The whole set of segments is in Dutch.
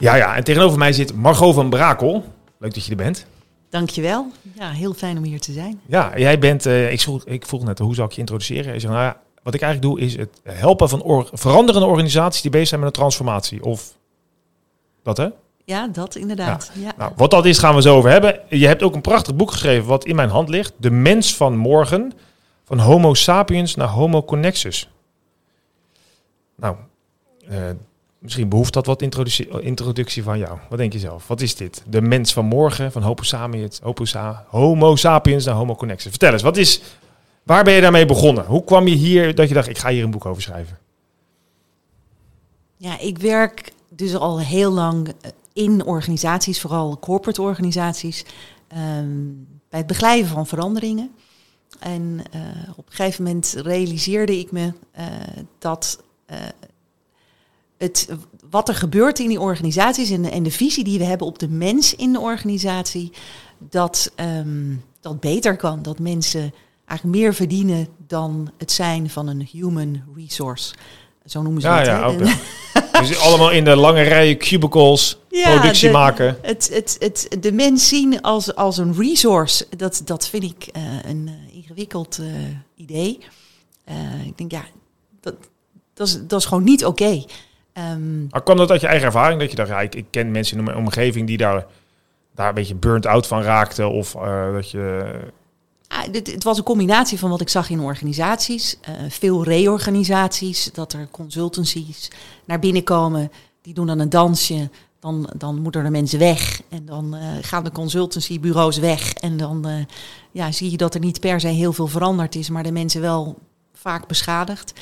Ja, ja, en tegenover mij zit Margot van Brakel. Leuk dat je er bent. Dankjewel. Ja, heel fijn om hier te zijn. Ja, jij bent, uh, ik, vroeg, ik vroeg net, hoe zou ik je introduceren? Je zegt, nou ja, wat ik eigenlijk doe is het helpen van or veranderende organisaties die bezig zijn met een transformatie. Of dat hè? Ja, dat inderdaad. Ja. Nou, wat dat is gaan we zo over hebben. Je hebt ook een prachtig boek geschreven wat in mijn hand ligt. De mens van morgen. Van Homo sapiens naar Homo connexus. Nou, uh, Misschien behoeft dat wat introductie, van jou. Wat denk je zelf? Wat is dit? De mens van morgen, van Homo sapiens, Homo sapiens naar Homo connexus. Vertel eens, wat is, waar ben je daarmee begonnen? Hoe kwam je hier dat je dacht, ik ga hier een boek over schrijven? Ja, ik werk dus al heel lang eh, in organisaties, vooral corporate organisaties, um, bij het begeleiden van veranderingen. En uh, op een gegeven moment realiseerde ik me uh, dat het, wat er gebeurt in die organisaties en de, en de visie die we hebben op de mens in de organisatie, dat um, dat beter kan. Dat mensen eigenlijk meer verdienen dan het zijn van een human resource. Zo noemen ze ja, het. Ja, ook, ja. dus allemaal in de lange rijen cubicles ja, productie de, maken. Het, het, het, de mens zien als, als een resource, dat, dat vind ik uh, een uh, ingewikkeld uh, idee. ik denk, ja, dat, dat, is, dat is gewoon niet oké. Okay. Um, maar kwam dat uit je eigen ervaring? Dat je dacht, ja, ik, ik ken mensen in mijn omgeving die daar, daar een beetje burnt out van raakten? Of uh, dat je... Ah, dit, het was een combinatie van wat ik zag in organisaties. Uh, veel reorganisaties, dat er consultancies naar binnen komen. Die doen dan een dansje. Dan, dan moeten er mensen weg. En dan uh, gaan de consultancybureaus weg. En dan ja, zie je dat er niet per se heel veel veranderd is. Maar de mensen wel vaak beschadigd.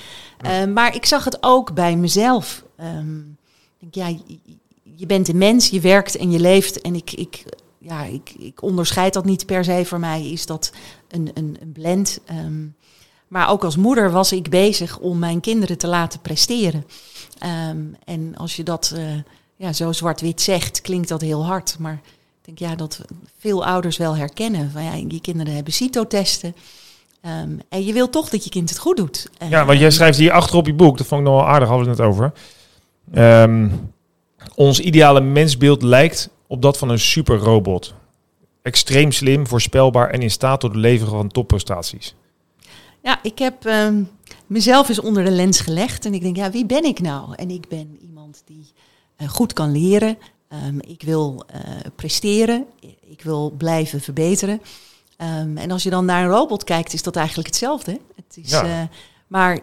Ja. Maar ik zag het ook bij mezelf. Um, denk, ja, je, bent een mens, je werkt en je leeft. En ik, ik, ja, ik, ik onderscheid dat niet per se. Voor mij is dat een, een, een blend. Um, maar ook als moeder was ik bezig om mijn kinderen te laten presteren. Um, en als je dat uh, ja, zo zwart-wit zegt, klinkt dat heel hard. Maar ik denk ja, dat veel ouders wel herkennen. Van, ja, je kinderen hebben CITO-testen. En je wil toch dat je kind het goed doet. Ja, want jij schrijft hier achter op je boek, dat vond ik nog wel aardig, hadden we het net over. Um, ons ideale mensbeeld lijkt op dat van een superrobot. Extreem slim, voorspelbaar en in staat tot het leveren van topprestaties. Ja, ik heb um, mezelf eens onder de lens gelegd en ik denk, ja, wie ben ik nou? En ik ben iemand die uh, goed kan leren. Um, ik wil uh, presteren. Ik wil blijven verbeteren. Um, en als je dan naar een robot kijkt, is dat eigenlijk hetzelfde. Het is, ja. uh, maar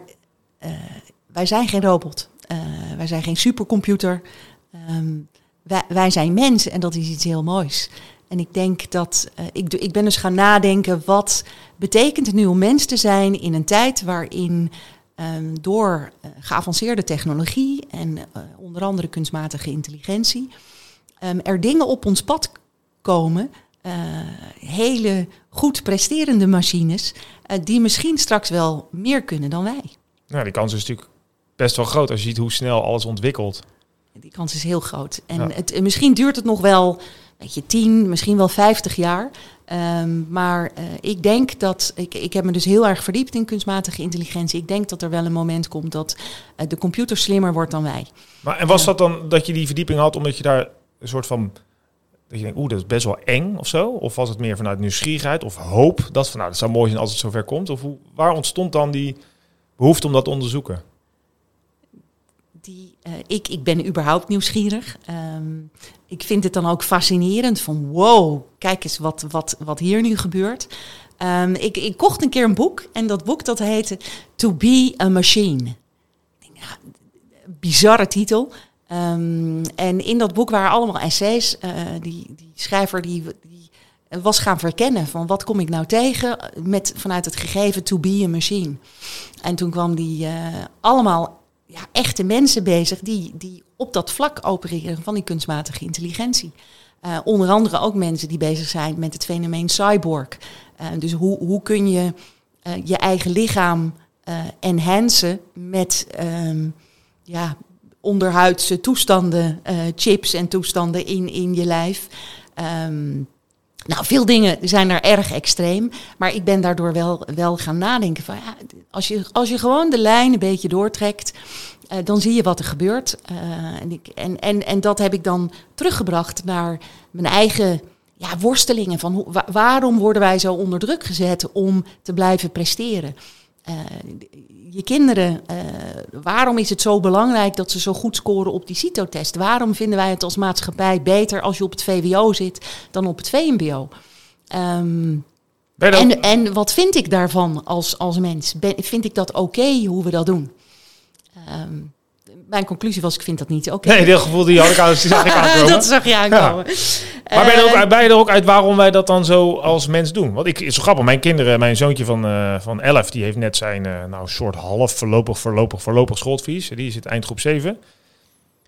wij zijn geen robot. Uh, wij zijn geen supercomputer. Um, wij, wij, zijn mensen en dat is iets heel moois. En ik denk dat ik, ik ben dus gaan nadenken, wat betekent het nu om mens te zijn in een tijd waarin um, door geavanceerde technologie en onder andere kunstmatige intelligentie er dingen op ons pad komen hele goed presterende machines, die misschien straks wel meer kunnen dan wij. Nou, die kans is natuurlijk best wel groot als je ziet hoe snel alles ontwikkelt. Die kans is heel groot. En ja. het, misschien duurt het nog wel, weet je, 10, misschien wel 50 jaar. Um, maar uh, ik denk dat, ik, ik heb me dus heel erg verdiept in kunstmatige intelligentie. Ik denk dat er wel een moment komt dat uh, de computer slimmer wordt dan wij. Maar en was dat dan dat je die verdieping had omdat je daar een soort van dat je denkt, oeh, dat is best wel eng of zo? Of was het meer vanuit nieuwsgierigheid of hoop? Dat van, nou, dat zou mooi zijn als het zover komt. Of hoe, waar ontstond dan die behoefte om dat te onderzoeken? Die, uh, ik, ik ben überhaupt nieuwsgierig. Um, ik vind het dan ook fascinerend van, wow, kijk eens wat, wat, wat hier nu gebeurt. Um, ik, ik kocht een keer een boek en dat boek dat heette To Be a Machine. Bizarre titel. Um, en in dat boek waren allemaal essays. Uh, die, die schrijver die, die was gaan verkennen van wat kom ik nou tegen met, vanuit het gegeven to be a machine. En toen kwam die uh, allemaal ja, echte mensen bezig die, die op dat vlak opereren van die kunstmatige intelligentie. Uh, onder andere ook mensen die bezig zijn met het fenomeen cyborg. Uh, dus hoe, hoe kun je uh, je eigen lichaam enhancen met um, ja, onderhuidse toestanden, chips en toestanden in, in je lijf. Um, nou, veel dingen zijn er erg extreem. Maar ik ben daardoor wel, wel gaan nadenken van ja, als je, als je gewoon de lijn een beetje doortrekt. Uh, dan zie je wat er gebeurt. Uh, en, ik, en, en, en dat heb ik dan teruggebracht naar mijn eigen ja, worstelingen. Van hoe, waarom worden wij zo onder druk gezet om te blijven presteren? Uh, je kinderen, waarom is het zo belangrijk dat ze zo goed scoren op die CITO-test? Waarom vinden wij het als maatschappij beter als je op het VWO zit dan op het VMBO? Um, en, en wat vind ik daarvan als, als mens? Ben, vind ik dat oké hoe we dat doen? Um, mijn conclusie was, ik vind dat niet oké. Okay. Nee, dat gevoel die had ik, aan, die zag ik aankomen. dat zag je aankomen. Ja. Maar ben je, er ook, ben je er ook uit waarom wij dat dan zo als mens doen? Want ik, is zo grappig, mijn kinderen, mijn zoontje van, uh, van 11, die heeft net zijn uh, nou, soort half voorlopig, voorlopig, voorlopig schoolvies. Die zit eindgroep 7.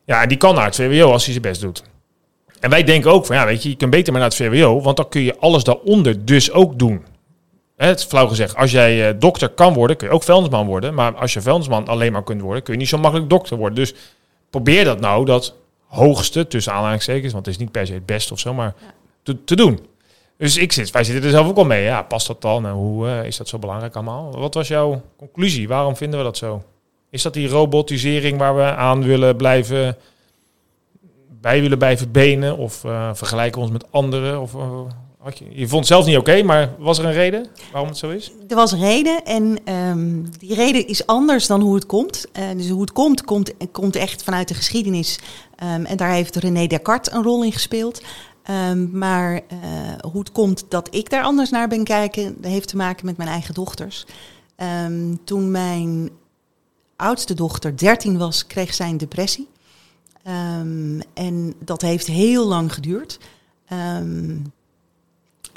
Ja, en die kan naar het VWO als hij zijn best doet. En wij denken ook van, ja, weet je, je kunt beter maar naar het VWO, want dan kun je alles daaronder dus ook doen. Het is flauw gezegd, als jij uh, dokter kan worden, kun je ook vuilnisman worden. Maar als je vuilnisman alleen maar kunt worden, kun je niet zo makkelijk dokter worden. Dus probeer dat nou, dat hoogste, tussen aanhalingstekens, want het is niet per se het beste of zo, maar te, te, doen. Dus ik zit, wij zitten er zelf ook al mee. Ja, past dat dan? En hoe uh, is dat zo belangrijk allemaal? Wat was jouw conclusie? Waarom vinden we dat zo? Is dat die robotisering waar we aan willen blijven, bij willen blijven benen? Of uh, vergelijken ons met anderen? Of je, vond het zelf niet oké, maar was er een reden waarom het zo is? Er was een reden en um, die reden is anders dan hoe het komt. Uh, dus hoe het komt, komt, komt echt vanuit de geschiedenis. Um, en daar heeft René Descartes een rol in gespeeld. Um, maar uh, hoe het komt dat ik daar anders naar ben kijken, dat heeft te maken met mijn eigen dochters. toen mijn oudste dochter 13 was, kreeg zij een depressie. en dat heeft heel lang geduurd.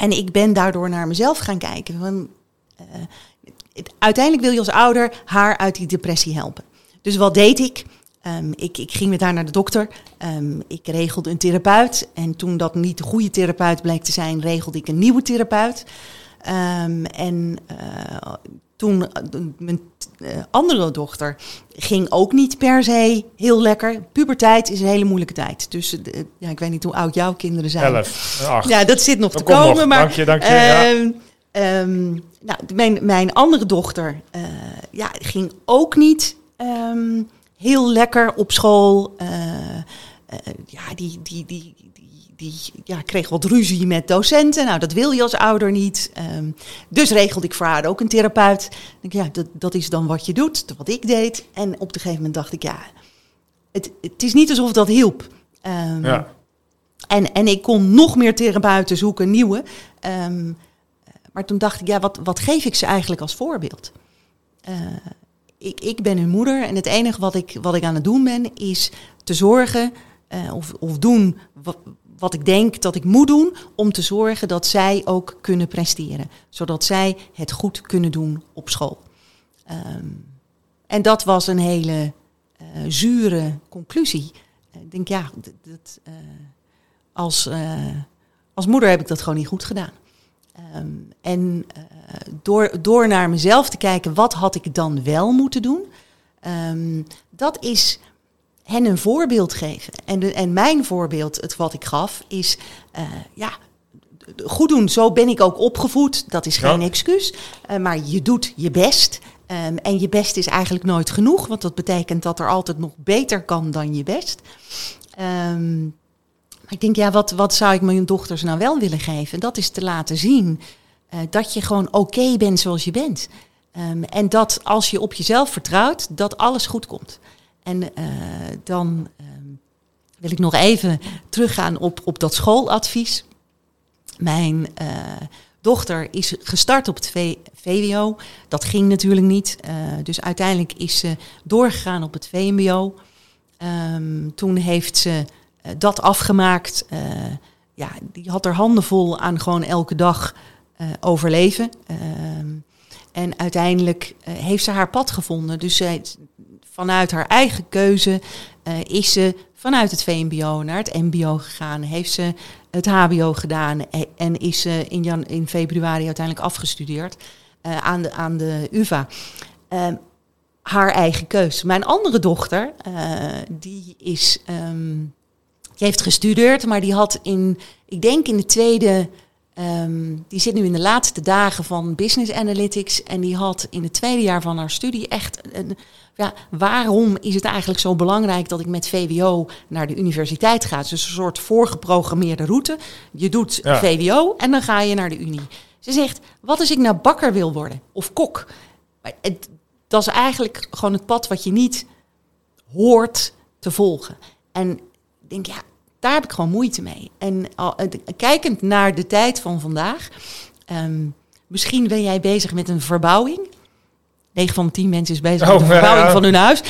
En ik ben daardoor naar mezelf gaan kijken. Van, uh, uiteindelijk wil je als ouder haar uit die depressie helpen. Dus wat deed ik? Um, ik, ik, ging met haar naar de dokter. Um, ik regelde een therapeut. En toen dat niet de goede therapeut bleek te zijn, regelde ik een nieuwe therapeut. Um, en uh, toen uh, mijn andere dochter ging ook niet per se heel lekker. Puberteit is een hele moeilijke tijd. Dus ja, ik weet niet hoe oud jouw kinderen zijn. Elf, acht. Ja, dat zit nog dat te komen. Nog. Maar, dank je, dank je. Ja. Um, nou, mijn, mijn andere dochter uh, ja, ging ook niet um, heel lekker op school. Uh, uh, ja, die, die, die, die ja, kreeg wat ruzie met docenten. Nou, dat wil je als ouder niet. Um, dus regelde ik voor haar ook een therapeut. Denk, ja, dat, dat is dan wat je doet, wat ik deed. En op een gegeven moment dacht ik, ja, het, het is niet alsof dat hielp. Um, ja. en, en ik kon nog meer therapeuten zoeken, nieuwe. Um, maar toen dacht ik, ja, wat, wat geef ik ze eigenlijk als voorbeeld? Uh, ik, ik ben hun moeder en het enige wat ik, wat ik aan het doen ben, is te zorgen uh, of, of doen wat, wat ik denk dat ik moet doen om te zorgen dat zij ook kunnen presteren. Zodat zij het goed kunnen doen op school. Um, en dat was een hele uh, zure conclusie. Ik denk, ja, dat, uh, als, uh, als moeder heb ik dat gewoon niet goed gedaan. Um, en door, door naar mezelf te kijken, wat had ik dan wel moeten doen? Um, dat is hen een voorbeeld geven. En, de, en mijn voorbeeld, het wat ik gaf, is uh, ja, goed doen. Zo ben ik ook opgevoed. Dat is geen ja. excuus. Uh, maar je doet je best. Um, en je best is eigenlijk nooit genoeg, want dat betekent dat er altijd nog beter kan dan je best. Um, maar ik denk, ja, wat, wat zou ik mijn dochters nou wel willen geven? Dat is te laten zien uh, dat je gewoon oké okay bent zoals je bent. Um, en dat als je op jezelf vertrouwt, dat alles goed komt. En uh, dan um, wil ik nog even teruggaan op, op dat schooladvies. Mijn uh, dochter is gestart op het VWO. Dat ging natuurlijk niet. Uh, dus uiteindelijk is ze doorgegaan op het VMBO. Um, toen heeft ze dat afgemaakt. ja, die had er handen vol aan gewoon elke dag overleven. Um, en uiteindelijk heeft ze haar pad gevonden. Dus zij, vanuit haar eigen keuze uh, is ze vanuit het VMBO naar het MBO gegaan. Heeft ze het HBO gedaan en is ze in, jan, in februari uiteindelijk afgestudeerd uh, aan, de, aan de UVA. Ehm, haar eigen keus. Mijn andere dochter, die is. Um, die heeft gestudeerd, maar die had in, ik denk in de tweede Um, die zit nu in de laatste dagen van business analytics. En die had in het tweede jaar van haar studie echt. Een, ja, waarom is het eigenlijk zo belangrijk dat ik met VWO naar de universiteit ga? Dus een soort voorgeprogrammeerde route. Je doet VWO en dan ga je naar de Unie. Ze zegt: Wat als ik nou bakker wil worden of kok? Het, dat is eigenlijk gewoon het pad wat je niet hoort te volgen. En ik denk, ja, daar heb ik gewoon moeite mee. En al, kijkend naar de tijd van vandaag, ehm, misschien ben jij bezig met een verbouwing. 9 van de 10 mensen is bezig oh, met de verbouwing van hun huis.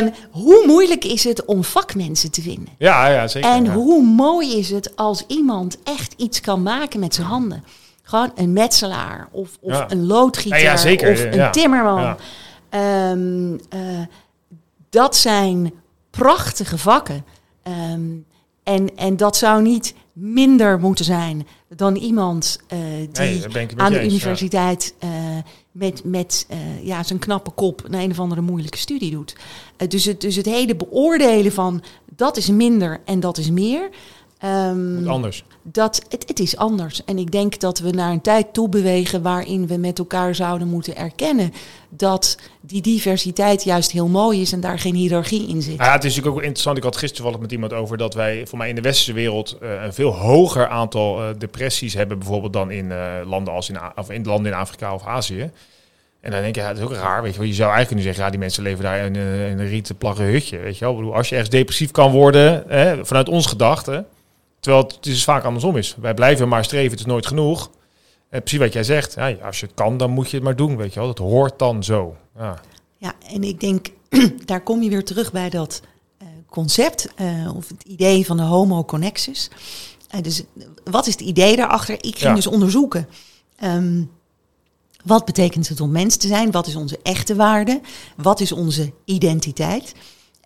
Um, hoe moeilijk is het om vakmensen te vinden? Ja, ja zeker. En hoe mooi is het als iemand echt iets kan maken met zijn handen? Gewoon een metselaar of, of een loodgieter of een timmerman. Um, uh, dat zijn prachtige vakken. Um, en, en dat zou niet minder moeten zijn dan iemand uh, die aan de universiteit uh, met, met uh, ja, zijn knappe kop een, een of andere moeilijke studie doet. dus, het, dus het hele beoordelen van dat is minder en dat is meer. Um, anders. Dat, het, het is anders. En ik denk dat we naar een tijd toe bewegen waarin we met elkaar zouden moeten erkennen dat die diversiteit juist heel mooi is en daar geen hiërarchie in zit. Ja, het is natuurlijk ook interessant. Ik had gisteren toevallig met iemand over dat wij voor mij in de westerse wereld uh, een veel hoger aantal uh, depressies hebben, bijvoorbeeld dan in uh, landen als in, of in landen in Afrika of Azië. En dan denk je, ja, dat is ook raar. Weet je, je zou eigenlijk kunnen zeggen, ja, die mensen leven daar in, in een rieten plagge hutje. Weet je wel? als je ergens depressief kan worden, hè, vanuit ons gedachten, terwijl het dus vaak andersom is. Wij blijven maar streven, het is nooit genoeg. En precies wat jij zegt, ja, als je het kan, dan moet je het maar doen, weet je wel. Dat hoort dan zo. Ja, ja en ik denk, daar kom je weer terug bij dat uh, concept, uh, of het idee van de homo connexus. Uh, dus wat is het idee daarachter? Ik ging ja. dus onderzoeken, um, wat betekent het om mens te zijn? Wat is onze echte waarde? Wat is onze identiteit?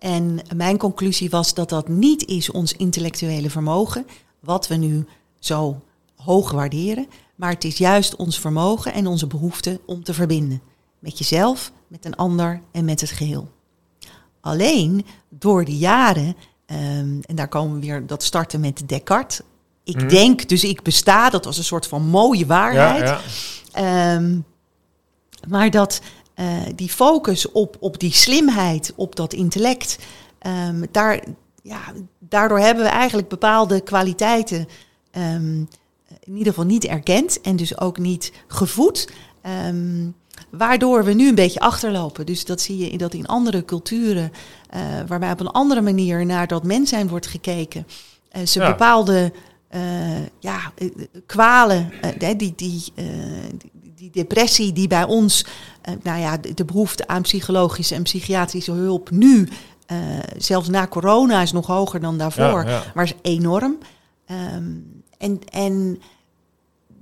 En mijn conclusie was dat dat niet is ons intellectuele vermogen, wat we nu zo hoog waarderen, maar het is juist ons vermogen en onze behoefte om te verbinden. Met jezelf, met een ander en met het geheel. Alleen door de jaren, um, en daar komen we weer, dat starten met Descartes. Ik mm. denk, dus ik besta, dat was een soort van mooie waarheid. Ja, ja. Um, maar dat uh, die focus op, op die slimheid, op dat intellect, um, daar, ja, daardoor hebben we eigenlijk bepaalde kwaliteiten um, in ieder geval niet erkend en dus ook niet gevoed. Um, waardoor we nu een beetje achterlopen. Dus dat zie je dat in andere culturen, uh, waarbij op een andere manier naar dat mens zijn wordt gekeken, uh, ze ja. bepaalde uh, ja, kwalen, die, die, die, die, depressie die bij ons, nou ja, de, behoefte aan psychologische en psychiatrische hulp nu, zelfs na corona, is nog hoger dan daarvoor, ja, ja. maar is enorm. Um, en, en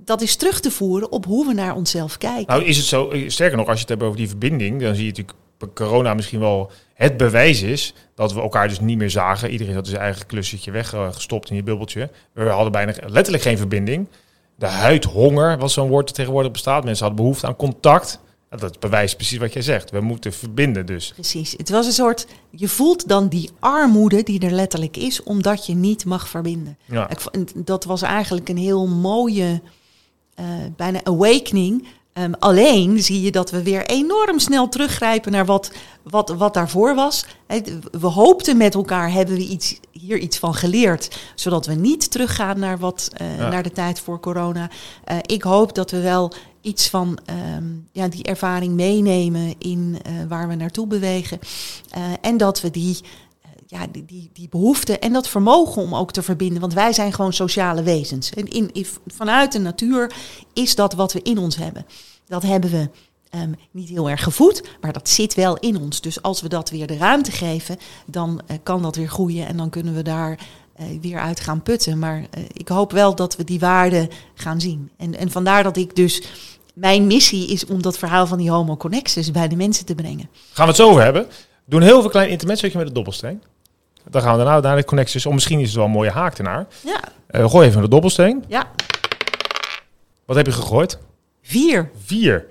dat is terug te voeren op hoe we naar onszelf kijken. Nou, is het zo, sterker nog, als je het hebt over die verbinding, dan zie je natuurlijk corona misschien wel het bewijs is dat we elkaar dus niet meer zagen. Iedereen had zijn eigen klusje weggestopt in je bubbeltje. We hadden bijna letterlijk geen verbinding. De huidhonger was zo'n woord dat tegenwoordig bestaat. Mensen hadden behoefte aan contact. Dat bewijst precies wat jij zegt. We moeten verbinden dus. Precies. Het was een soort... Je voelt dan die armoede die er letterlijk is... omdat je niet mag verbinden. Ja. Ik, dat was eigenlijk een heel mooie... Uh, bijna awakening... Um, alleen zie je dat we weer enorm snel teruggrijpen naar wat, wat, wat daarvoor was. We hoopten met elkaar, hebben we iets, hier iets van geleerd, zodat we niet teruggaan naar, wat, uh, ja. naar de tijd voor corona. Uh, ik hoop dat we wel iets van um, ja, die ervaring meenemen in uh, waar we naartoe bewegen. En dat we die, ja, die, die, behoefte en dat vermogen om ook te verbinden. Want wij zijn gewoon sociale wezens. En in, vanuit de natuur is dat wat we in ons hebben. Dat hebben we um, niet heel erg gevoed, maar dat zit wel in ons. Dus als we dat weer de ruimte geven, dan kan dat weer groeien en dan kunnen we daar weer uit gaan putten. Maar ik hoop wel dat we die waarden gaan zien. En, en vandaar dat ik dus mijn missie is om dat verhaal van die homo connexus bij de mensen te brengen. Gaan we het zo over hebben. Doen heel veel kleine intermezzo's met de dobbelsteen. Dan gaan we daarna naar de connecties. Of misschien is het wel een mooie haak ernaar. Ja. Eh, gooi even de dobbelsteen. Ja. Wat heb je gegooid? Vier. Vier.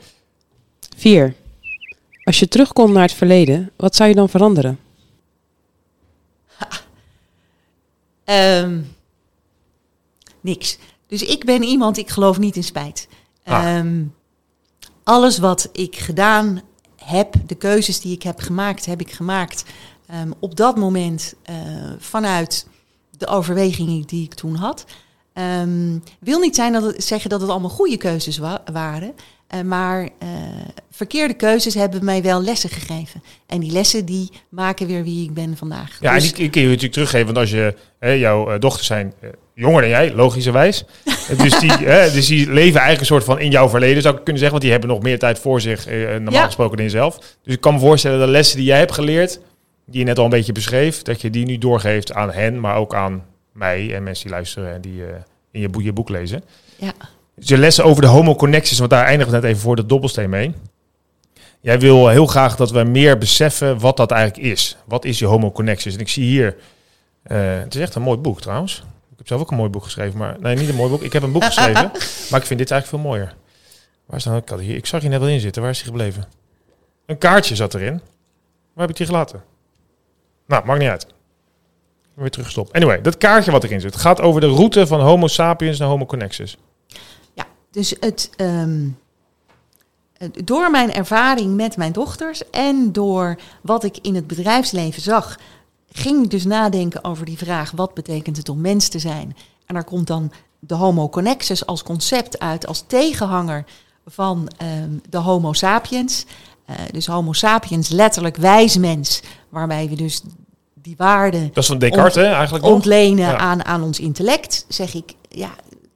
4. Als je terugkomt naar het verleden, wat zou je dan veranderen? Ehm, niks. Dus ik ben iemand, ik geloof niet in spijt. Ah. Ehm, alles wat ik gedaan heb, de keuzes die ik heb gemaakt, heb ik gemaakt ehm, op dat moment eh, vanuit de overwegingen die ik toen had. Ehm, wil niet zijn dat het, zeggen dat het allemaal goede keuzes wa- waren. eh, maar eh, verkeerde keuzes hebben mij wel lessen gegeven. En die lessen die maken weer wie ik ben vandaag. Ja, Dus- en die kun je natuurlijk teruggeven. Want als je, hè, jouw dochters zijn jonger dan jij, logischerwijs. Dus, die, hè, dus die leven eigenlijk een soort van in jouw verleden, zou ik kunnen zeggen. Want die hebben nog meer tijd voor zich, eh, normaal Ja. gesproken, dan jezelf. Dus ik kan me voorstellen dat de lessen die jij hebt geleerd, die je net al een beetje beschreef, dat je die nu doorgeeft aan hen, maar ook aan mij en mensen die luisteren en die eh, in je, boek, je boek lezen. ja. Dus je lessen over de homo connecties, want daar eindigen we net even voor de dobbelsteen mee. Jij wil heel graag dat we meer beseffen wat dat eigenlijk is. Wat is je homo connecties? En ik zie hier, eh, het is echt een mooi boek trouwens. Ik heb zelf ook een mooi boek geschreven, maar nee, niet een mooi boek. Ik heb een boek geschreven, maar ik vind dit eigenlijk veel mooier. Waar is dan? Ik, had hier, ik zag hier net wel in zitten. Waar is die gebleven? Een kaartje zat erin. Waar heb ik die gelaten? Nou, maakt niet uit. Weer teruggestopt. Anyway, dat kaartje wat erin zit gaat over de route van Homo sapiens naar Homo connexus. Ja, dus het, ehm, het- door mijn ervaring met mijn dochters en door wat ik in het bedrijfsleven zag, ging ik dus nadenken over die vraag: wat betekent het om mens te zijn? En daar komt dan de Homo connexus als concept uit, als tegenhanger van ehm, de Homo sapiens. Eh, dus Homo sapiens, letterlijk wijs mens, waarbij we dus die waarden Dat is van Descartes, hè, eigenlijk nog? ontlenen Ja. aan, aan ons intellect, zeg ik, ja,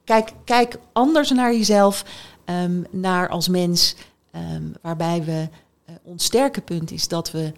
kijk, kijk anders naar jezelf, ehm, naar als mens, ehm, waarbij we, eh, ons sterke punt is dat we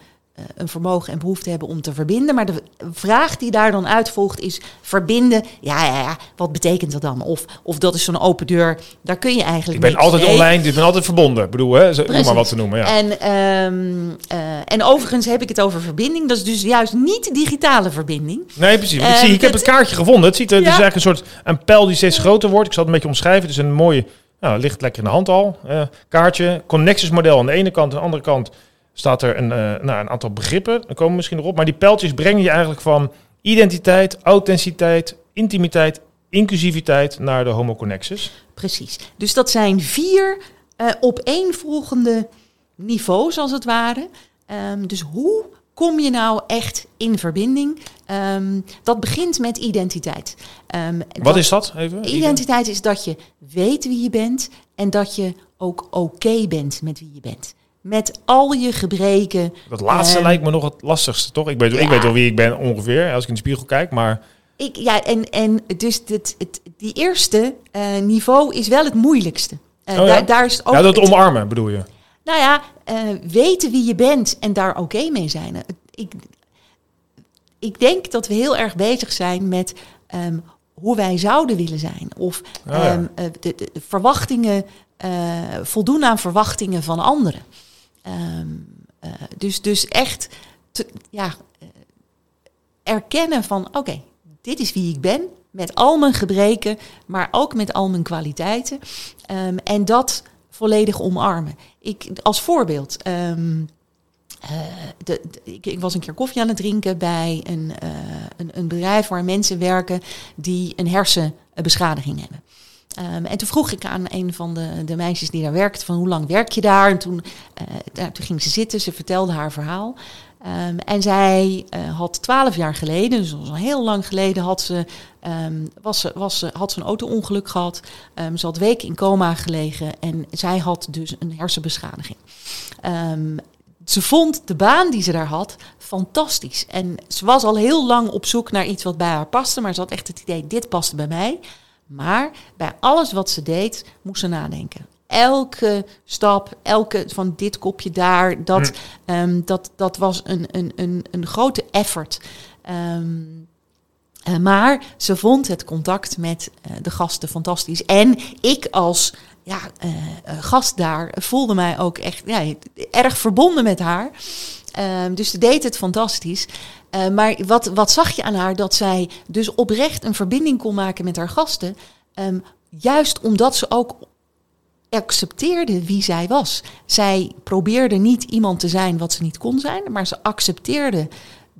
een vermogen en behoefte hebben om te verbinden. Maar de vraag die daar dan uitvolgt is verbinden, ja, ja, ja, wat betekent dat dan? Of, of dat is zo'n open deur, daar kun je eigenlijk Ik ben altijd mee. online, ik ben altijd verbonden. Ik bedoel, hè, maar wat te noemen. Ja. En, ehm, eh, en overigens heb ik het over verbinding. Dat is dus juist niet digitale verbinding. Nee, precies. Ik, Eh, zie, ik heb het- kaartje gevonden. Het ziet er, Ja. eigenlijk een soort een pijl die steeds groter wordt. Ik zal het een beetje omschrijven. Het is een mooie, nou, het ligt lekker in de hand al. eh, kaartje, Connexus model aan de ene kant. Aan de andere kant staat er een, eh, nou, een aantal begrippen. Daar komen we misschien nog op. Maar die pijltjes brengen je eigenlijk van identiteit, authenticiteit, intimiteit, inclusiviteit naar de homo connexus. Precies. Dus dat zijn vier eh opeenvolgende niveaus, als het ware. Ehm, dus hoe kom je nou echt in verbinding? Ehm, dat begint met identiteit. Ehm, Wat dat- is dat? Even. Identiteit is dat je weet wie je bent en dat je ook oké bent met wie je bent. Met al je gebreken. Dat laatste Ehm, lijkt me nog het lastigste, toch? Ik weet, ik weet wel wie ik ben ongeveer, als ik in de spiegel kijk. Maar Ik, ja, en, en dus dit, het, die eerste eh, niveau is wel het moeilijkste. Eh, Oh ja? daar, daar is ook ja, dat het- omarmen bedoel je? Nou ja, eh, weten wie je bent en daar oké mee zijn. Ik, ik denk dat we heel erg bezig zijn met ehm, hoe wij zouden willen zijn. Of Oh ja. ehm, eh, de, de- de verwachtingen, eh, voldoen aan verwachtingen van anderen. Ehm, eh, dus, dus echt ja, eh, erkennen van oké, dit is wie ik ben. Met al mijn gebreken, maar ook met al mijn kwaliteiten. Ehm, en dat volledig omarmen. Ik, als voorbeeld, ehm, eh, de, ik, was een keer koffie aan het drinken bij een, een, een bedrijf waar mensen werken die een hersenbeschadiging hebben. Ehm, en toen vroeg ik aan een van de, de meisjes die daar werkte van hoe lang werk je daar? En toen, eh, ging ze zitten, ze vertelde haar verhaal. Ehm, en zij eh, had twaalf jaar geleden, dus al heel lang geleden, had ze, ehm, was ze, was ze, had ze een auto-ongeluk gehad. Ze had weken in coma gelegen en zij had dus een hersenbeschadiging. Ze vond de baan die ze daar had fantastisch. En ze was al heel lang op zoek naar iets wat bij haar paste, maar ze had echt het idee, dit past bij mij. Maar bij alles wat ze deed, moest ze nadenken. Elke stap, elke van dit kopje daar, dat, ehm, dat, dat was een, een, een, een grote effort. Ehm, eh, maar ze vond het contact met eh, de gasten fantastisch. En ik als ja, eh, gast daar voelde mij ook echt ja, erg verbonden met haar. Ehm, dus ze deed het fantastisch. Eh, maar wat, wat zag je aan haar? Dat zij dus oprecht een verbinding kon maken met haar gasten. Ehm, juist omdat ze ook accepteerde wie zij was. Zij probeerde niet iemand te zijn wat ze niet kon zijn, maar ze accepteerde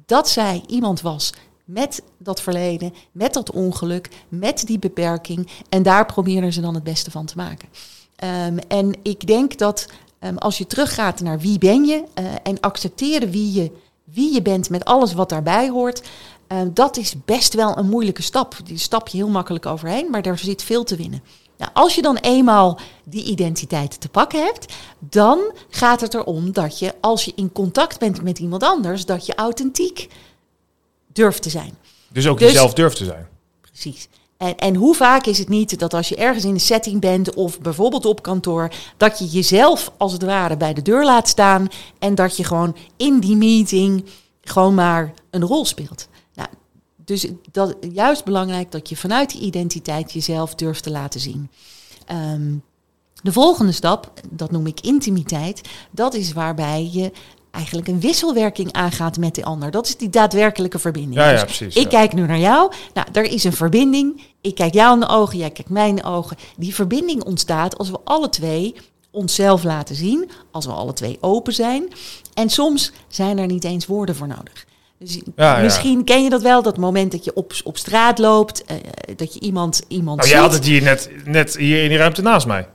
dat zij iemand was met dat verleden, met dat ongeluk, met die beperking. En daar probeerde ze dan het beste van te maken. Ehm, en ik denk dat ehm, als je teruggaat naar wie ben je uh, en accepteren wie je, wie je bent met alles wat daarbij hoort, uh, dat is best wel een moeilijke stap. Die stap je heel makkelijk overheen, maar daar zit veel te winnen. Nou, als je dan eenmaal die identiteit te pakken hebt, dan gaat het erom dat je, als je in contact bent met iemand anders, dat je authentiek durft te zijn. Dus ook dus, jezelf durft te zijn. Precies. En, en hoe vaak is het niet dat als je ergens in een setting bent of bijvoorbeeld op kantoor, dat je jezelf als het ware bij de deur laat staan en dat je gewoon in die meeting gewoon maar een rol speelt. Nou, dus dat juist belangrijk dat je vanuit die identiteit jezelf durft te laten zien. Um, de volgende stap, dat noem ik intimiteit, dat is waarbij je eigenlijk een wisselwerking aangaat met de ander. Dat is die daadwerkelijke verbinding. Ja, ja, dus ik ja. kijk nu naar jou. Nou, er is een verbinding. Ik kijk jou in de ogen, jij kijkt mij in de ogen. Die verbinding ontstaat als we alle twee onszelf laten zien, als we alle twee open zijn. En soms zijn er niet eens woorden voor nodig. Dus Ja, ja. misschien ken je dat wel, dat moment dat je op, op straat loopt, eh, dat je iemand, iemand Nou, ziet. jij had het hier net, net hier in die ruimte naast mij.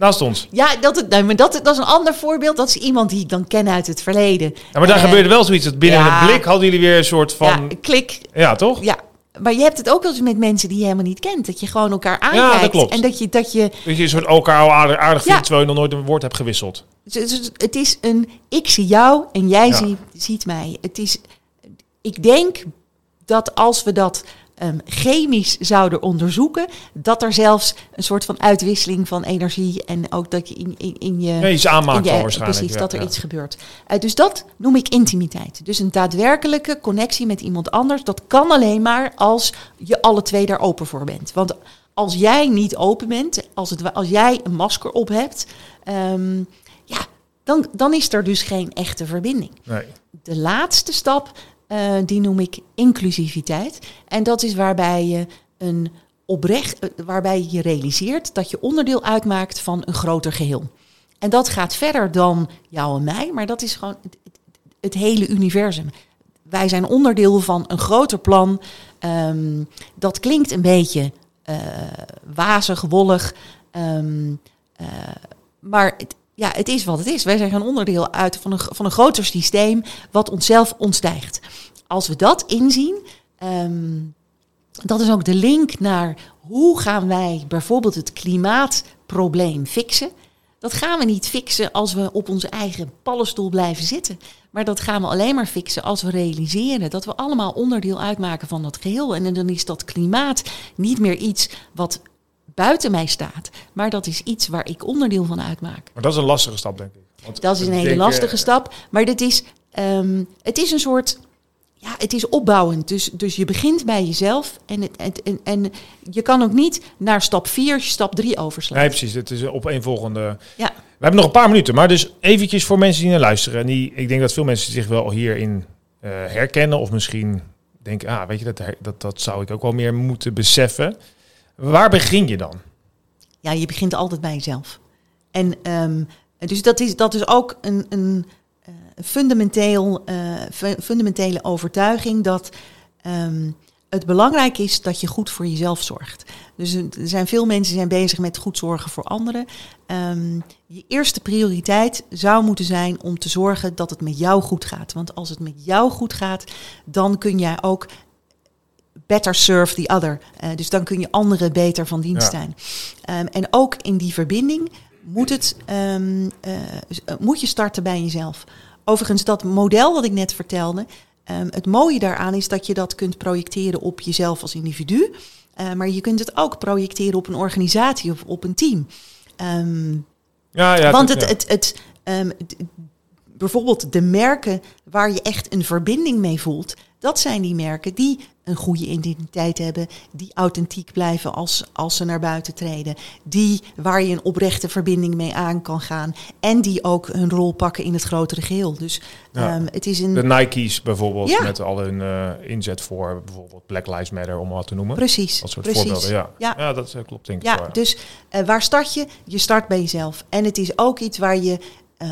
Naast ons. Ja, dat, nee, maar dat, dat is een ander voorbeeld. Dat is iemand die ik dan ken uit het verleden. Ja, maar daar gebeurde wel zoiets. Dat binnen ja. een blik hadden jullie weer een soort van... Ja, klik. Ja, toch? Ja, maar je hebt het ook wel eens met mensen die je helemaal niet kent. Dat je gewoon elkaar aankijkt. dat klopt. En dat je, dat je Dat je een soort elkaar al aardig, aardig Ja. vindt, terwijl je nog nooit een woord hebt gewisseld. Dus- Het is een ik zie jou en jij Ja. ziet mij. Het is, ik denk dat als we dat ehm, chemisch zouden onderzoeken, dat er zelfs een soort van uitwisseling van energie en ook dat je in, in, in je. Ja, iets aanmaakt je- waarschijnlijk. Precies, dat er ja. iets gebeurt. Eh, dus dat noem ik intimiteit. Dus een daadwerkelijke connectie met iemand anders. Dat kan alleen maar als je alle twee daar open voor bent. Want als jij niet open bent, als, het, als jij een masker op hebt, ehm, ja, dan, dan is er dus geen echte verbinding. Nee. De laatste stap, eh, die noem ik inclusiviteit. En dat is waarbij je een oprecht, eh, waarbij je realiseert dat je onderdeel uitmaakt van een groter geheel. En dat gaat verder dan jou en mij, maar dat is gewoon het, hele universum. Wij zijn onderdeel van een groter plan. Ehm, dat klinkt een beetje eh, wazig, wollig. ehm, eh, maar het, ja, het is wat het is. Wij zijn een onderdeel uit van een, van een groter systeem wat onszelf ontstijgt. Als we dat inzien, ehm, dat is ook de link naar hoe gaan wij bijvoorbeeld het klimaatprobleem fixen. Dat gaan we niet fixen als we op onze eigen paddenstoel blijven zitten. Maar dat gaan we alleen maar fixen als we realiseren dat we allemaal onderdeel uitmaken van dat geheel. En dan is dat klimaat niet meer iets wat buiten mij staat, maar dat is iets waar ik onderdeel van uitmaak. Maar dat is een lastige stap, denk ik. Want Dat is een hele lastige eh, stap. Maar dit is, ehm, het is een soort. Ja, het is opbouwend. Dus, dus je begint bij jezelf. En, het, en, en je kan ook niet naar stap 4 als je stap 3 overslaat. Nee, precies. Het is op een volgende. Ja. We hebben nog een paar minuten, maar dus eventjes voor mensen die naar luisteren. En die, ik denk dat veel mensen zich wel hierin eh, herkennen. Of misschien denken, ah, weet je, dat, dat, dat zou ik ook wel meer moeten beseffen. Waar begin je dan? Ja, je begint altijd bij jezelf. En ehm, dus dat is, dat is ook een, een eh, fundamenteel, eh, fu- fundamentele overtuiging dat ehm, het belangrijk is dat je goed voor jezelf zorgt. Dus er zijn veel mensen zijn bezig met goed zorgen voor anderen. Ehm, je eerste prioriteit zou moeten zijn om te zorgen dat het met jou goed gaat. Want als het met jou goed gaat, dan kun jij ook better serve the other. Eh, dus dan kun je anderen beter van dienst Ja. zijn. Ehm, en ook in die verbinding moet, het, ehm, eh, moet je starten bij jezelf. Overigens, dat model wat ik net vertelde, ehm, het mooie daaraan is dat je dat kunt projecteren op jezelf als individu. Eh, maar je kunt het ook projecteren op een organisatie of op een team. Ja, ja. want het, het, het, het, bijvoorbeeld de merken waar je echt een verbinding mee voelt, dat zijn die merken die een goede identiteit hebben, die authentiek blijven als, als ze naar buiten treden, die waar je een oprechte verbinding mee aan kan gaan en die ook hun rol pakken in het grotere geheel. Dus Ja. ehm, het is een De Nike's bijvoorbeeld, Ja. met al hun eh, inzet voor bijvoorbeeld Black Lives Matter, om wat te noemen. precies, Dat soort precies. voorbeelden, ja. Ja. Ja, dat eh, klopt denk ik Ja, wel, dus eh, waar start je? Je start bij jezelf. En het is ook iets waar je. eh,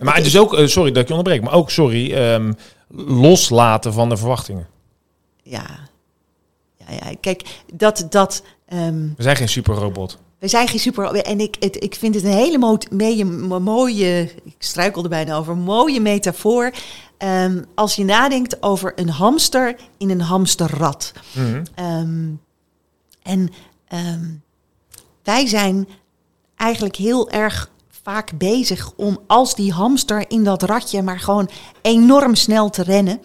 Maar het is ook, sorry dat ik je onderbreek, maar ook, sorry, ehm, loslaten van de verwachtingen. Ja. ja, ja. Kijk, dat. dat ehm, We zijn geen superrobot. we zijn geen super. En ik, het, ik vind het een hele mo mee- mo- mooie. Ik struikel er bijna over. Mooie metafoor. Ehm, als je nadenkt over een hamster in een hamsterrad. Mhm. Ehm, en wij zijn eigenlijk heel erg vaak bezig om als die hamster in dat radje maar gewoon enorm snel te rennen.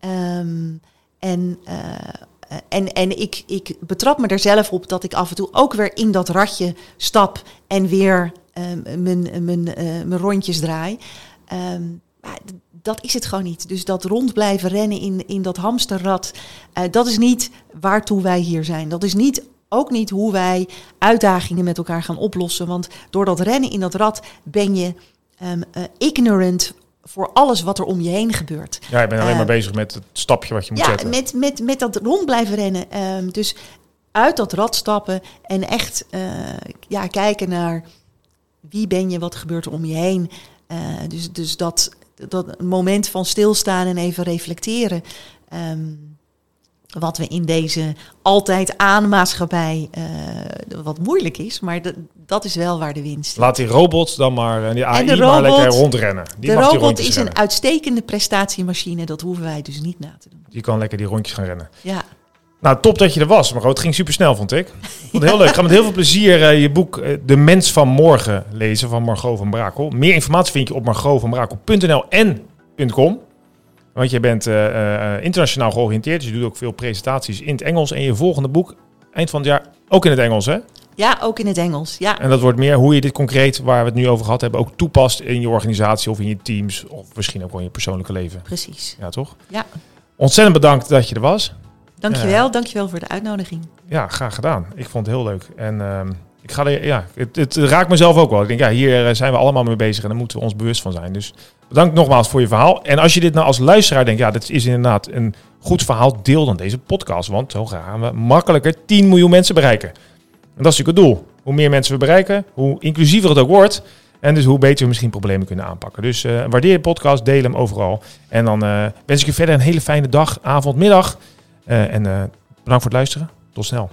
Ehm, en eh, en, en ik, ik betrap me er zelf op dat ik af en toe ook weer in dat radje stap en weer ehm, mijn, mijn, eh, mijn rondjes draai. Ehm, maar dat is het gewoon niet. Dus dat rond blijven rennen in, in dat hamsterrad, eh, dat is niet waartoe wij hier zijn. Dat is niet, ook niet hoe wij uitdagingen met elkaar gaan oplossen. Want door dat rennen in dat rad ben je ehm, eh, ignorant voor alles wat er om je heen gebeurt. Ja, je bent alleen Eh, maar bezig met het stapje wat je moet Ja, zetten. met, met, met dat rond blijven rennen. Ehm, dus uit dat rad stappen en echt eh, ja, kijken naar wie ben je, wat gebeurt er om je heen. Eh, dus dus dat, dat moment van stilstaan en even reflecteren. Ehm, wat we in deze altijd aan maatschappij, eh, wat moeilijk is, maar dat, dat is wel waar de winst Laat die robots dan maar, en die AI de maar robot- lekker rondrennen. Die De mag robot is rennen. een uitstekende prestatiemachine, dat hoeven wij dus niet na te doen. Die kan lekker die rondjes gaan rennen. Ja. Nou, top dat je er was, maar het ging super snel, vond ik. Ik vond het heel leuk. Ik ga met heel veel plezier eh, je boek eh, De Mens van Morgen lezen van Margot van Brakel. Meer informatie vind je op margotvanbrakel.nl en .com. Want je bent eh, eh, internationaal georiënteerd, dus je doet ook veel presentaties in het Engels. En je volgende boek, eind van het jaar, ook in het Engels, hè? ja, ook in het Engels. Ja. En dat wordt meer hoe je dit concreet, waar we het nu over gehad hebben, ook toepast in je organisatie of in je teams. Of misschien ook wel in je persoonlijke leven. Precies. Ja, toch? Ja. Ontzettend bedankt dat je er was. Dankjewel, dankjewel voor de uitnodiging. Ja, graag gedaan. Ik vond het heel leuk. En ehm, ik ga ja, het, het raakt mezelf ook wel. Ik denk, ja, hier eh, zijn we allemaal mee bezig en daar moeten we ons bewust van zijn. Dus bedankt nogmaals voor je verhaal. En als je dit nou als luisteraar denkt, ja, dit is inderdaad een goed verhaal, deel dan deze podcast. Want zo gaan we makkelijker 10 miljoen mensen bereiken. En dat is natuurlijk het doel. Hoe meer mensen we bereiken, hoe inclusiever het ook wordt. En dus hoe beter we misschien problemen kunnen aanpakken. Dus eh, waardeer je podcast, deel hem overal. En dan eh, wens ik je verder een hele fijne dag, avond, middag. En bedankt voor het luisteren. Tot snel.